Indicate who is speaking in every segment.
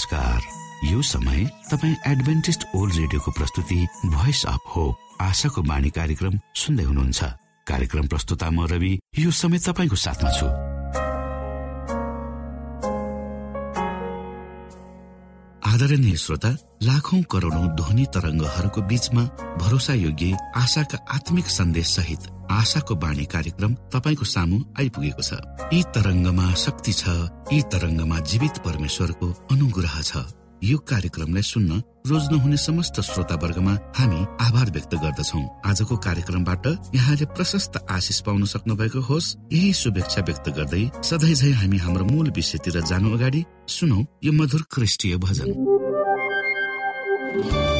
Speaker 1: नमस्कार। यो समय तपाईँ एडभेन्टिस्ट ओल्ड रेडियोको प्रस्तुति भोइस अफ होप आशाको बाणी कार्यक्रम सुन्दै हुनुहुन्छ। कार्यक्रम प्रस्तुता म रवि यो समय तपाईँको साथमा छु। आदरणीय श्रोता लाखौं करोडौं ध्वनि तरङ्गहरूको बीचमा भरोसा योग्य आशाका आत्मिक सन्देश सहित आशाको बाणी कार्यक्रम तपाईँको सामु आइपुगेको छ। यी तरङ्गमा शक्ति छ यी तरङ्गमा जीवित परमेश्वरको अनुग्रह छ। यो कार्यक्रमलाई सुन्न रोज्नुहुने समस्त श्रोता वर्गमा हामी आभार व्यक्त गर्दछौ। आजको कार्यक्रमबाट यहाँले प्रशस्त आशिष पाउन सक्नु भएको होस्। यही शुभेच्छा व्यक्त गर्दै सधैँ हामी हाम्रो मूल विषयतिर जानु अगाडि सुनौ यो मधुर क्रिस्टीय भजन।
Speaker 2: स्वर्गमा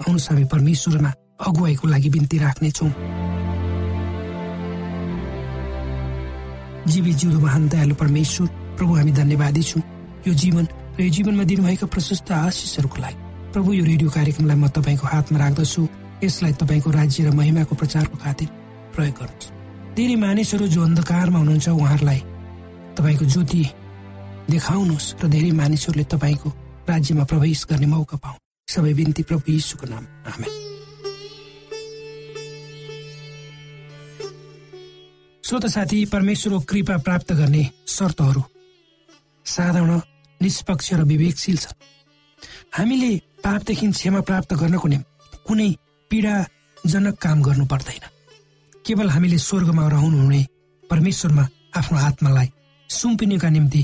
Speaker 3: आउनुहोस् हामी परमेश्वरमा अगुवाईको लागि बिन्ती राख्नेछौँ। जीवी जिउँदो महान दयालु परमेश्वर प्रभु हामी धन्यवादी छौँ। यो जीवन र यो जीवनमा दिनुभएका प्रशस्त आशिषहरूको लागि। प्रभु यो रेडियो कार्यक्रमलाई म तपाईँको हातमा राख्दछु। यसलाई तपाईँको राज्य र महिमाको प्रचारको खातिर प्रयोग गर्नुहोस् धेरै मानिसहरू जो अन्धकारमा हुनुहुन्छ उहाँहरूलाई तपाईँको ज्योति देखाउनुहोस् र धेरै मानिसहरूले तपाईँको राज्यमा प्रवेश गर्ने मौका पाउ सबै बिन्ती प्रभु यीशुको नाम। आमेन। श्रोत साथी परमेश्वरको कृपा प्राप्त गर्ने शर्तहरू साधारण निष्पक्ष र विवेकशील छ। हामीले पापदेखि क्षमा प्राप्त गर्नको निम्ति कुनै पीडाजनक काम गर्नु पर्दैन। केवल हामीले स्वर्गमा रहनुहुने परमेश्वरमा आफ्नो आत्मालाई सुम्पिनुका निम्ति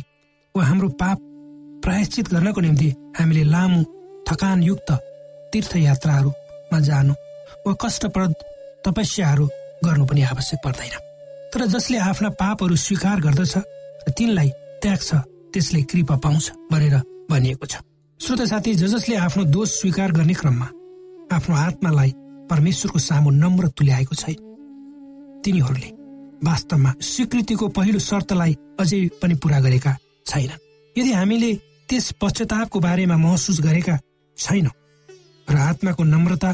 Speaker 3: वा हाम्रो पाप प्रायश्चित गर्नको निम्ति हामीले लामो थकानयुक्त तीर्थयात्राहरूमा जानु वा कष्टप्रद तपस्याहरू गर्नु पनि आवश्यक पर्दैन। तर जसले आफ्ना पापहरू स्वीकार गर्दछ र तिनलाई त्याग्छ त्यसले कृपा पाउँछ भनेर भनिएको छ। श्रोत साथी ज जसले आफ्नो दोष स्वीकार गर्ने क्रममा आफ्नो आत्मालाई परमेश्वरको सामु नम्र तुल्याएको छैन तिनीहरूले वास्तवमा स्वीकृतिको पहिलो शर्तलाई अझै पनि पूरा गरेका छैनन्। यदि हामीले त्यस पश्चातापको बारेमा महसुस गरेका छैन। र आत्माको नम्रता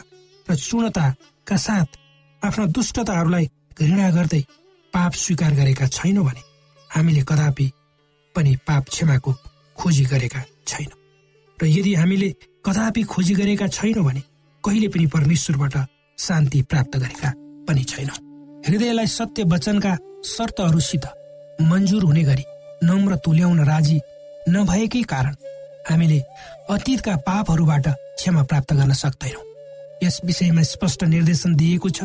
Speaker 3: र चूर्णताका साथ आफ्ना दुष्टताहरूलाई घृणा गर्दै पाप स्वीकार गरेका छैनौँ भने हामीले कदापि पनि पाप क्षमाको खोजी गरेका छैनौँ। र यदि हामीले कदापि खोजी गरेका छैनौँ भने कहिले पनि परमेश्वरबाट शान्ति प्राप्त गरेका पनि छैनौँ। हृदयलाई सत्य वचनका शर्तहरूसित मन्जुर हुने गरी नम्र तुल्याउन राजी नभएकै कारण हामीले अतीतका पापहरूबाट क्षमा प्राप्त गर्न सक्दैनौँ। यस विषयमा स्पष्ट निर्देशन दिएको छ।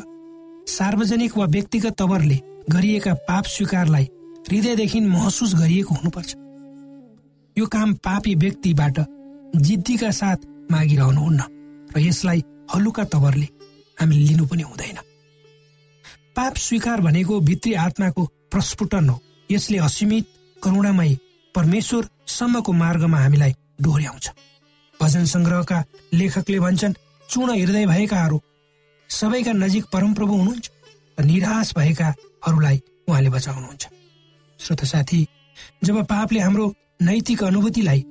Speaker 3: सार्वजनिक वा व्यक्तिगत तवरले गरिएका पाप स्वीकारलाई हृदयदेखि महसुस गरिएको हुनुपर्छ। यो काम पापी व्यक्तिबाट जिद्दीका साथ मागिरहनुहुन्न र यसलाई हलुका तवरले हामीले लिनु पनि हुँदैन। पाप स्वीकार भनेको भित्री आत्माको प्रस्फुटन हो। यसले असीमित करुणामय परमेश्वरसम्मको मार्गमा हामीलाई डोर्याउँछ भजन सङ्ग्रहका लेखकले भन्छन् चूर्ण हृदय भएकाहरू सबैका नजिक परमप्रभु हुनुहुन्छ र निराश भएकाहरूलाई उहाँले बचाउनुहुन्छ। श्रोत साथी जब पापले हाम्रो नैतिक अनुभूतिलाई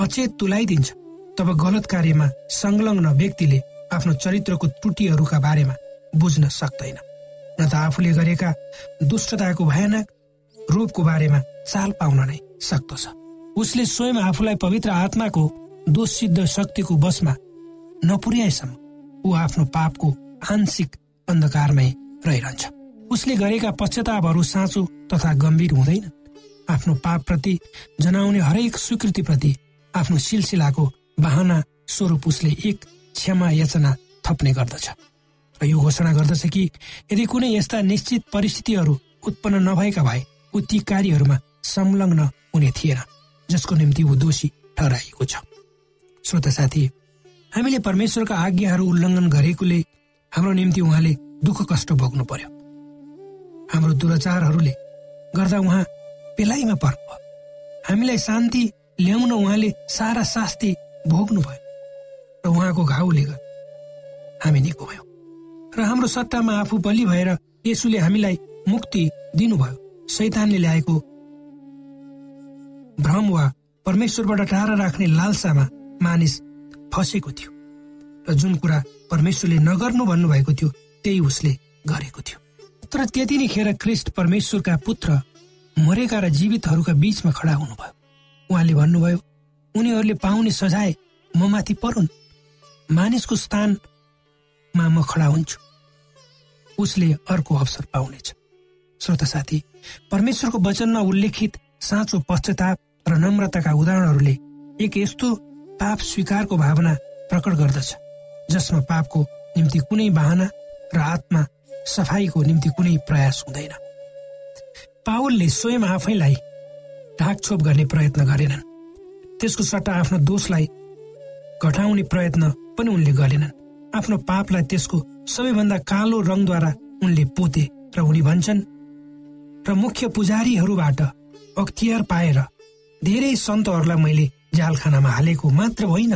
Speaker 3: अचेत तुलाइदिन्छ तब गलत कार्यमा संलग्न व्यक्तिले आफ्नो चरित्रको त्रुटिहरूका बारेमा बुझ्न सक्दैन। न त आफूले गरेका दुष्टताको भयानक रूपको बारेमा चाल पाउन नै सक्दछ। उसले स्वयं आफूलाई पवित्र आत्माको दोष सिद्ध शक्तिको बसमा नपुर्याएसम्म ऊ आफ्नो पापको आंशिक अन्धकारमै रहिरहन्छ। उसले गरेका पश्चातापहरू साँचो तथा गम्भीर हुँदैन। आफ्नो पापप्रति जनाउने हरेक स्वीकृतिप्रति आफ्नो सिलसिलाको बाहना स्वरूप उसले एक क्षमा याचना थप्ने गर्दछ। र यो घोषणा गर्दछ कि यदि कुनै यस्ता निश्चित परिस्थितिहरू उत्पन्न नभएका भए ऊ ती कार्यहरूमा संलग्न हुने थिएन। जसको निम्ति ऊ दोषी ठहराइएको छ। श्रोता साथी हामीले परमेश्वरका आज्ञाहरू उल्लङ्घन गरेकोले हाम्रो निम्ति उहाँले दुःख कष्ट भोग्नु पर्यो। हाम्रो दुराचारहरूले गर्दा उहाँ पेलाइमा पर्नु हामीलाई शान्ति ल्याउन उहाँले सारा शास्ति भोग्नु भयो र उहाँको घाउले गर्दा हामी निको भयौँ र हाम्रो सट्टामा आफू बलि भएर यसुले हामीलाई मुक्ति दिनुभयो। सैतानले ल्याएको भ्रम वा परमेश्वरबाट टाढा राख्ने लालसामा मानिस फसेको थियो र जुन कुरा परमेश्वरले नगर्नु भन्नुभएको थियो त्यही उसले गरेको थियो। तर त्यति नै खेर क्रिस्ट परमेश्वरका पुत्र मरेका र जीवितहरूका बीचमा खडा हुनुभयो। उहाँले भन्नुभयो उनीहरूले पाउने सजाय म माथि परुन्। मानिसको स्थानमा म खडा हुन्छु। उसले अर्को अवसर पाउनेछ। श्रोता साथी परमेश्वरको वचनमा उल्लेखित साँचो पश्चाताप र नम्रताका उदाहरणहरूले एक यस्तो पाप स्वीकारको भावना प्रकट गर्दछ जसमा पापको निम्ति कुनै बाहना र आत्मा सफाईको निम्ति कुनै प्रयास हुँदैन। पावलले स्वयं आफैलाई ढाकछोप गर्ने प्रयत्न गरेनन्। त्यसको सट्टा आफ्नो दोषलाई घटाउने प्रयत्न पनि उनले गरेनन्। आफ्नो पापलाई त्यसको सबैभन्दा कालो रङद्वारा उनले पोते र उनी भन्छन् र मुख्य पुजारीहरूबाट अख्तियार पाएर धेरै सन्तहरूलाई मैले जालखानामा हालेको मात्र होइन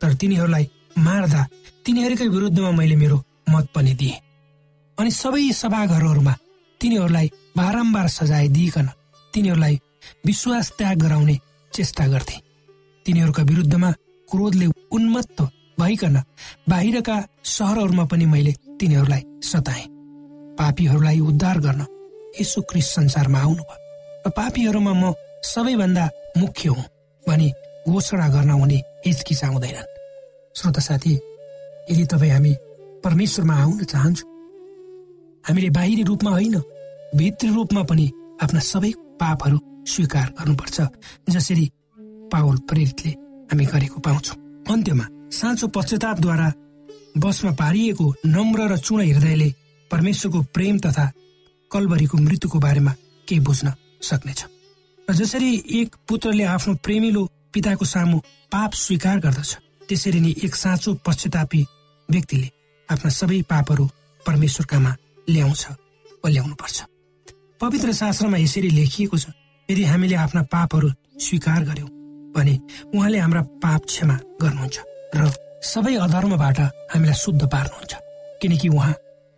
Speaker 3: तर तिनीहरूलाई मार्दा तिनीहरूकै विरुद्धमा मैले मेरो मत पनि दिए। अनि सबै सभाघरहरूमा तिनीहरूलाई बारम्बार सजाय दिइकन तिनीहरूलाई विश्वास त्याग गराउने चेष्टा गर्थे। तिनीहरूका विरुद्धमा क्रोधले उन्मत्त भइकन बाहिरका सहरहरूमा पनि मैले तिनीहरूलाई सताएँ। पापीहरूलाई उद्धार गर्न यसो क्रिस संसारमा आउनुभयो। पापीहरूमा म सबैभन्दा मुख्य हुँ भनी घोषणा गर्न उनी हिचकिचाउँदैनन् श्रोता साथी यदि तपाईँ हामी परमेश्वरमा आउन चाहन्छौँ हामीले बाहिरी रूपमा होइन भित्री रूपमा पनि आफ्ना सबै पापहरू स्वीकार गर्नुपर्छ जसरी पावल प्रेरितले हामी गरेको पाउँछौँ। अन्त्यमा साँचो पश्चातापद्वारा बसमा पारिएको नम्र र चुण हृदयले परमेश्वरको प्रेम तथा कलबरीको मृत्युको बारेमा केही बुझ्न सक्नेछ। र जसरी एक पुत्रले आफ्नो प्रेमिलो पिताको सामु पाप स्वीकार गर्दछ त्यसरी नै एक साँचो पश्चातापी व्यक्तिले आफ्ना सबै पापहरू परमेश्वरकामा ल्याउँछ वा ल्याउनु पर्छ पवित्र शास्त्रमा यसरी लेखिएको छ यदि हामीले आफ्ना पापहरू स्वीकार गर्यौँ भने उहाँले हाम्रा पाप क्षमा गर्नुहुन्छ र सबै अधर्मबाट हामीलाई शुद्ध पार्नुहुन्छ किनकि उहाँ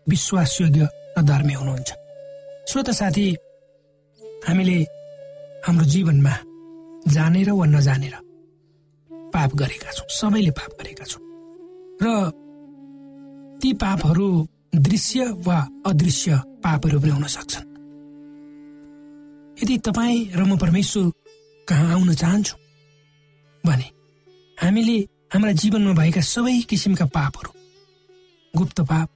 Speaker 3: विश्वासयोग्य र धर्मी हुनुहुन्छ। श्रोत साथी हामीले हाम्रो जीवनमा जानेर वा नजानेर पाप गरेका छौँ। सबैले पाप गरेका छौँ। र ती पापहरू दृश्य वा अदृश्य पापहरू पनि हुन सक्छन्। यदि तपाईँ र म परमेश्वर कहाँ आउन चाहन्छु भने हामीले हाम्रा जीवनमा भएका सबै किसिमका पापहरू गुप्त पाप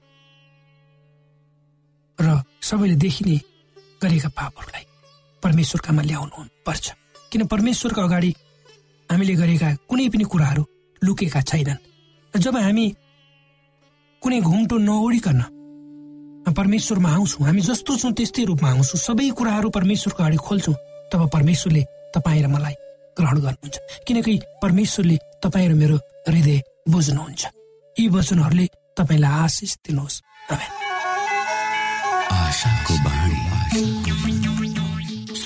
Speaker 3: र सबैले देखिने गरेका पापहरूलाई परमेश्वरकामा ल्याउनु पर्छ। किन परमेश्वरको अगाडि हामीले गरेका कुनै पनि कुराहरू लुकेका छैनन्। जब हामी कुनै घुम्टो नओडिकन परमेश्वरमा आउँछौँ हामी जस्तो छौँ त्यस्तै रूपमा आउँछौँ। सबै कुराहरू परमेश्वरको अगाडि खोल्छौँ तब परमेश्वरले तपाईँ र मलाई ग्रहण गर्नुहुन्छ। किनकि परमेश्वरले तपाईँ र मेरो हृदय बुझ्नुहुन्छ। यी वचनहरूले तपाईँलाई आशिष दिनुहोस्।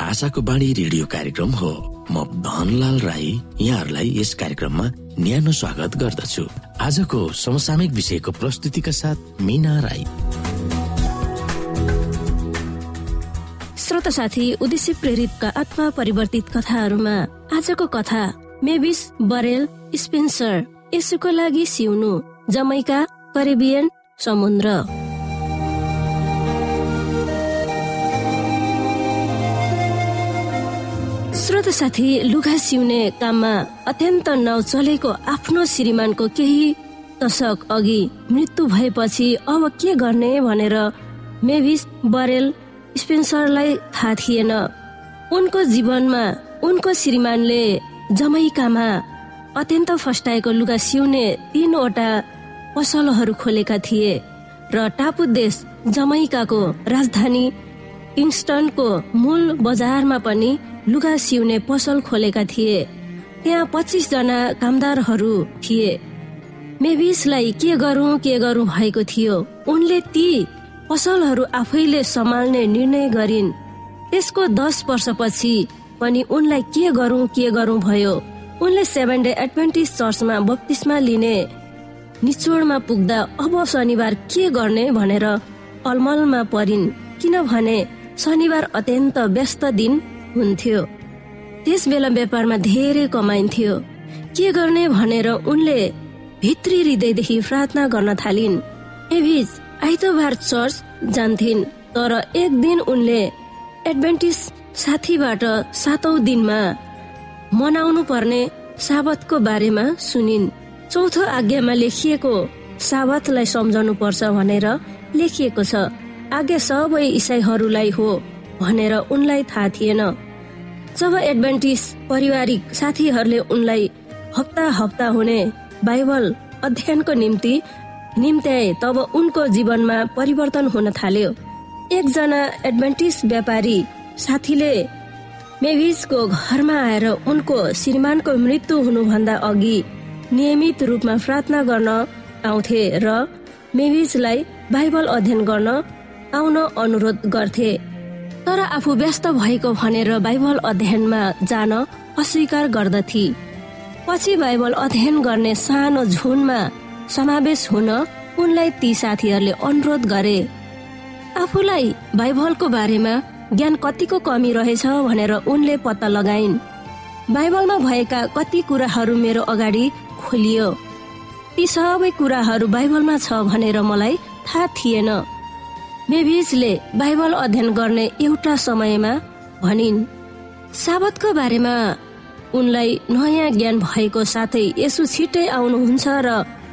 Speaker 2: आशाको बाणी रेडियो कार्यक्रम हो। म धनलाल राई यहाँहरूलाई यस कार्यक्रममा न्यानो स्वागत गर्दछु। आजको समसामयिक विषयको प्रस्तुतिका साथ मिना राई।
Speaker 4: श्रोत साथी उद्देश्य प्रेरितका आत्मा परिवर्तित कथाहरूमा आजको कथा मेबिस बरेल स्पेन्सर यसुको लागि सिउनु जमैका करेबियन समुद्र। श्रोत साथी लुगा सिउने काममा अत्यन्त नचलेको आफ्नो श्रीमानको केही दशक अघि मृत्यु भएपछि अब के गर्ने भनेर मेभिस बरेल स्पेन्सरलाई थाहा थिएन। उनको जीवनमा उनको श्रीमानले जमैकामा अत्यन्त फस्टाएको लुगा सिउने तीनवटा पसलहरू खोलेका थिए र टापु देश जमैकाको राजधानी किङ्स्टनको मूल बजारमा पनि लुगा सिउने पसल खोलेका थिए। त्यहाँ पच्चिस जना कामदारहरू थिए। मेभिसलाई के गरौँ के गरौँ भएको थियो। उनले ती पसलहरू आफैले सम्हाल्ने निर्णय गरिन्। त्यसको दस वर्षपछि पनि उनलाई के गरौँ के गरौँ भयो। उनले सेभेन डे एडभेन्टिस चर्चमा बत्तिसमा लिने। निचोडमा पुग्दा अब शनिबार के गर्ने भनेर अलमलमा परिन्। किनभने शनिबार अत्यन्त व्यस्त दिन हुन्थ्यो। त्यस बेला व्यापारमा धेरै कमाइन्थ्यो के गर्ने भनेर उनले भित्री हृदयदेखि प्रार्थना गर्न थालिन्। एभिज आइतबार चर्च जान्थिन् तर एक दिन उनले एडभेन्टिस साथीबाट सातौं दिनमा मनाउनु पर्ने साबतको बारेमा सुनिन्। चौथो आज्ञामा लेखिएको साबतलाई सम्झाउनु पर्छ भनेर लेखिएको छ। आज्ञा सबै इसाईहरूलाई हो। भनेर उनलाई थाहा थिएन। जब एडभेन्टिस पारिवारिक साथीहरूले उनलाई हप्ता हप्ता हुने बाइबल अध्ययनको निम्ति निम्त्याए तब उनको जीवनमा परिवर्तन हुन थाल्यो। एकजना एडभेन्टिस व्यापारी साथीले मेभिजको घरमा आएर उनको श्रीमानको मृत्यु हुनुभन्दा अघि नियमित रूपमा प्रार्थना गर्न आउँथे र मेभिजलाई बाइबल अध्ययन गर्न आउन अनुरोध गर्थे। तर आफू व्यस्त भएको भनेर बाइबल अध्ययनमा जान अस्वीकार गर्दथे। पछि बाइबल अध्ययन गर्ने सानो झुनमा समावेश हुन उनलाई ती साथीहरूले अनुरोध गरे। आफूलाई बाइबलको बारेमा ज्ञान कतिको कमी रहेछ भनेर उनले पत्ता लगाइन्। बाइबलमा भएका कति कुराहरू मेरो अगाडि खोलियो। ती सबै कुराहरू बाइबलमा छ भनेर मलाई थाहा थिएन। मेभिजले बाइबल अध्ययन गर्ने एउटा समयमा भनिन् साबतको बारेमा उनलाई नयाँ ज्ञान भएको साथै यसो छिट्टै आउनुहुन्छ र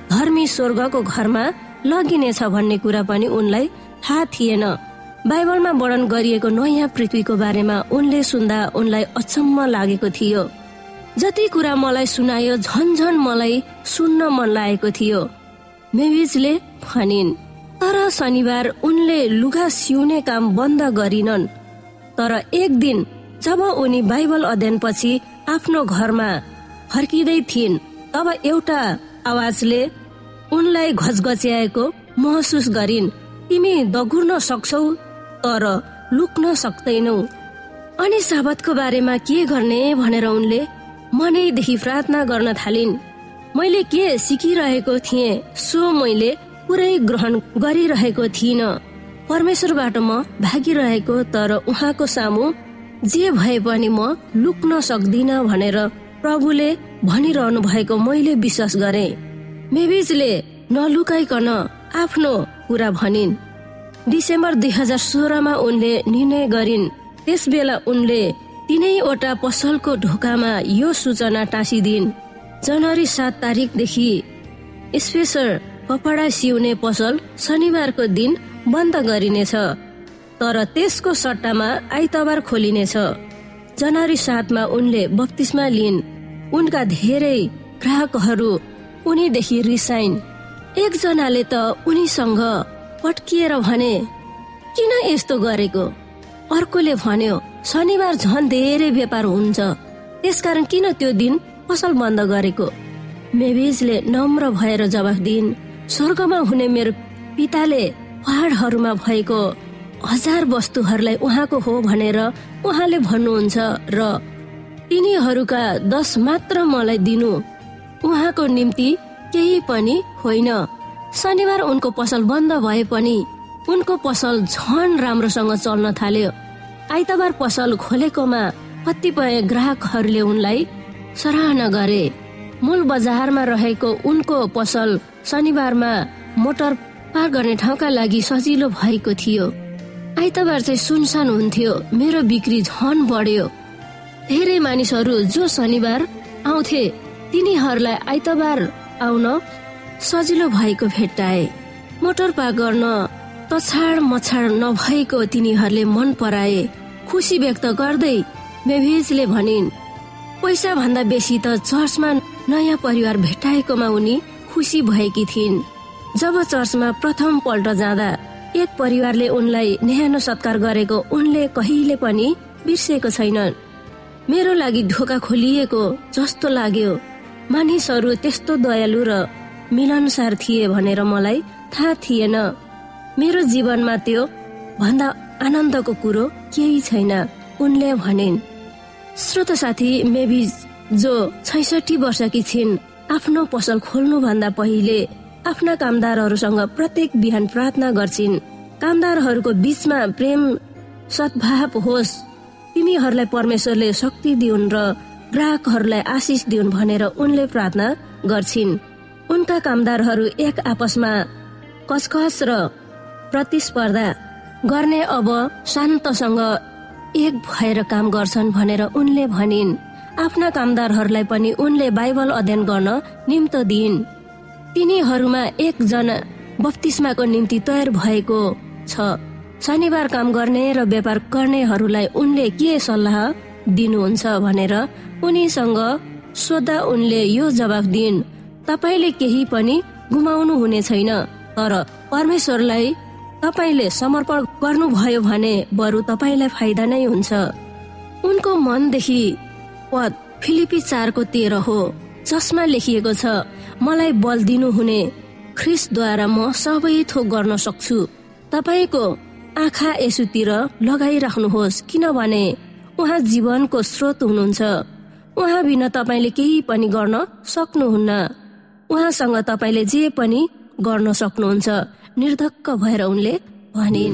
Speaker 4: धर्मी स्वर्गको घरमा लगिनेछ भन्ने कुरा पनि उनलाई थाहा थिएन। बाइबलमा वर्णन गरिएको नयाँ पृथ्वीको बारेमा उनले सुन्दा उनलाई अचम्म लागेको थियो। जति कुरा मलाई सुनायो झन मलाई सुन्न मन लागेको थियो। मेभिजले भनिन् तर शनिबार उनले लुगा सिउने काम बन्द गरिनन्। तर एक दिन जब उनी बाइबल अध्ययन पछि आफ्नो घरमा फर्किँदै थिइन् तब एउटा आवाजले उनलाई घचघच्याएको महसुस गरिन्। तिमी दगुर्न सक्छौ तर लुक्न सक्दैनौ अनि साबतको बारेमा के गर्ने भनेर उनले मनैदेखि प्रार्थना गर्न थालिन्। मैले के सिकिरहेको थिएँ सो मैले पुरै ग्रहण गरिरहेको थिइन। परमेश्वरबाट म भागिरहेको तर उहाँको सामु जे भए पनि म लुक्न सक्दिन भनेर प्रभुले भनिरहनु भएको मैले विश्वास गरे। मेभिजले नलुकाइकन आफ्नो कुरा भनिन्। डिसेम्बर दुई हजार सोह्रमा उनले निर्णय गरिन्। त्यस बेला उनले तिनैवटा पसलको ढोकामा यो सूचना टाँसिदिन्। जनवरी सात तारिकदेखि स्पेसर कपडा सिउने पसल शनिबारको दिन बन्द गरिनेछ तर त्यसको सट्टामा आइतबार खोलिनेछ। जनवरी सातमा उनले बत्तिसमा लिइन्। उनका धेरै ग्राहकहरू उनीदेखि रिसाइन्। एकजनाले त उनीसँग पट्किएर भने किन यस्तो गरेको? अर्कोले भन्यो शनिबार झन् धेरै व्यापार हुन्छ। त्यसकारण किन त्यो दिन पसल बन्द गरेको? मेभिजले नम्र भएर जवाफ दिइन् स्वर्गमा हुने मेरो पिताले पहाडहरूमा भएको हजार वस्तुहरूलाई उहाँको हो भनेर उहाँले भन्नुहुन्छ र तिनीहरूका दस मात्र मलाई दिनु। उहाँको निम्ति केही पनि होइन। शनिबार उनको पसल बन्द भए पनि उनको पसल झन राम्रोसँग चल्न थाल्यो। आइतबार पसल खोलेकोमा कतिपय ग्राहकहरूले उनलाई सराहना गरे। मूल बजारमा रहेको उनको पसल शनिबारमा मोटर पार गर्ने ठाउँका लागि सजिलो भएको थियो। आइतबार चाहिँ सुनसान हुन्थ्यो। मेरो बिक्री झन बढ्यो। धेरै मानिसहरू जो शनिबार आउँथे तिनीहरूलाई आइतबार आउन सजिलो भएको भेट्टाए। मोटर पार गर्न तछाड मछाड नभएको तिनीहरूले मन पराए। खुसी व्यक्त गर्दै मेभिजले भनिन् पैसा भन्दा बेसी त चर्चमा नयाँ परिवार भेटाएकोमा उनी खुसी भएकी थिइन्। जब चर्चमा प्रथम पल्ट जाँदा एक परिवारले उनलाई न्यानो सत्कार गरेको उनले कहिले पनि बिर्सेको छैनन्। मेरो लागि ढोका खोलिएको जस्तो लाग्यो। मानिसहरू त्यस्तो दयालु र मिलनसार थिए भनेर मलाई थाहा थिएन। मेरो जीवनमा त्यो भन्दा आनन्दको कुरो केही छैन उनले भनिन्। श्रोत साथी मेभिज जो छैसठी वर्षकी छिन् आफ्नो पसल खोल्नु भन्दा पहिले आफ्ना कामदारहरूसँग प्रत्येक बिहान प्रार्थना गर्छिन्। कामदारहरूको बीचमा प्रेम सद्भाव होस्। तिमीहरूलाई परमेश्वरले शक्ति दिउन् र ग्राहकहरूलाई आशिष दिउन् भनेर उनले प्रार्थना गर्छिन्। उनका कामदारहरू एक आपसमा कचकच र प्रतिस्पर्धा गर्ने अब शान्तसँग एक भएर काम गर्छन् भनेर उनले भनिन्। आफ्ना कामदारहरूलाई पनि उनले बाइबल अध्ययन गर्न निम्त दिइन्। तिनीहरूमा एकजना बत्तिसमाको निम्ति तयार भएको छ। शनिबार काम गर्ने र व्यापार गर्नेहरूलाई उनले के सल्लाह दिनुहुन्छ भनेर उनीसँग सोद्धा उनले यो जवाब दिइन्। तपाईँले केही पनि गुमाउनु हुने छैन तर परमेश्वरलाई तपाईँले समर्पण गर्नुभयो भने बरु तपाईँलाई फाइदा नै हुन्छ। उनको मनदेखि पद फिलिपी चारको तेह्र हो जसमा लेखिएको छ मलाई बल दिनुहुने। ख्रिसद्वारा म सबै थोक गर्न सक्छु। तपाईँको आँखा यसुतिर लगाइराख्नुहोस् किनभने उहाँ जीवनको स्रोत हुनुहुन्छ। उहाँ बिना तपाईँले केही पनि गर्न सक्नुहुन्न। उहाँसँग तपाईँले जे पनि गर्न सक्नुहुन्छ। निर्धक्क भएर उनले भनिन्।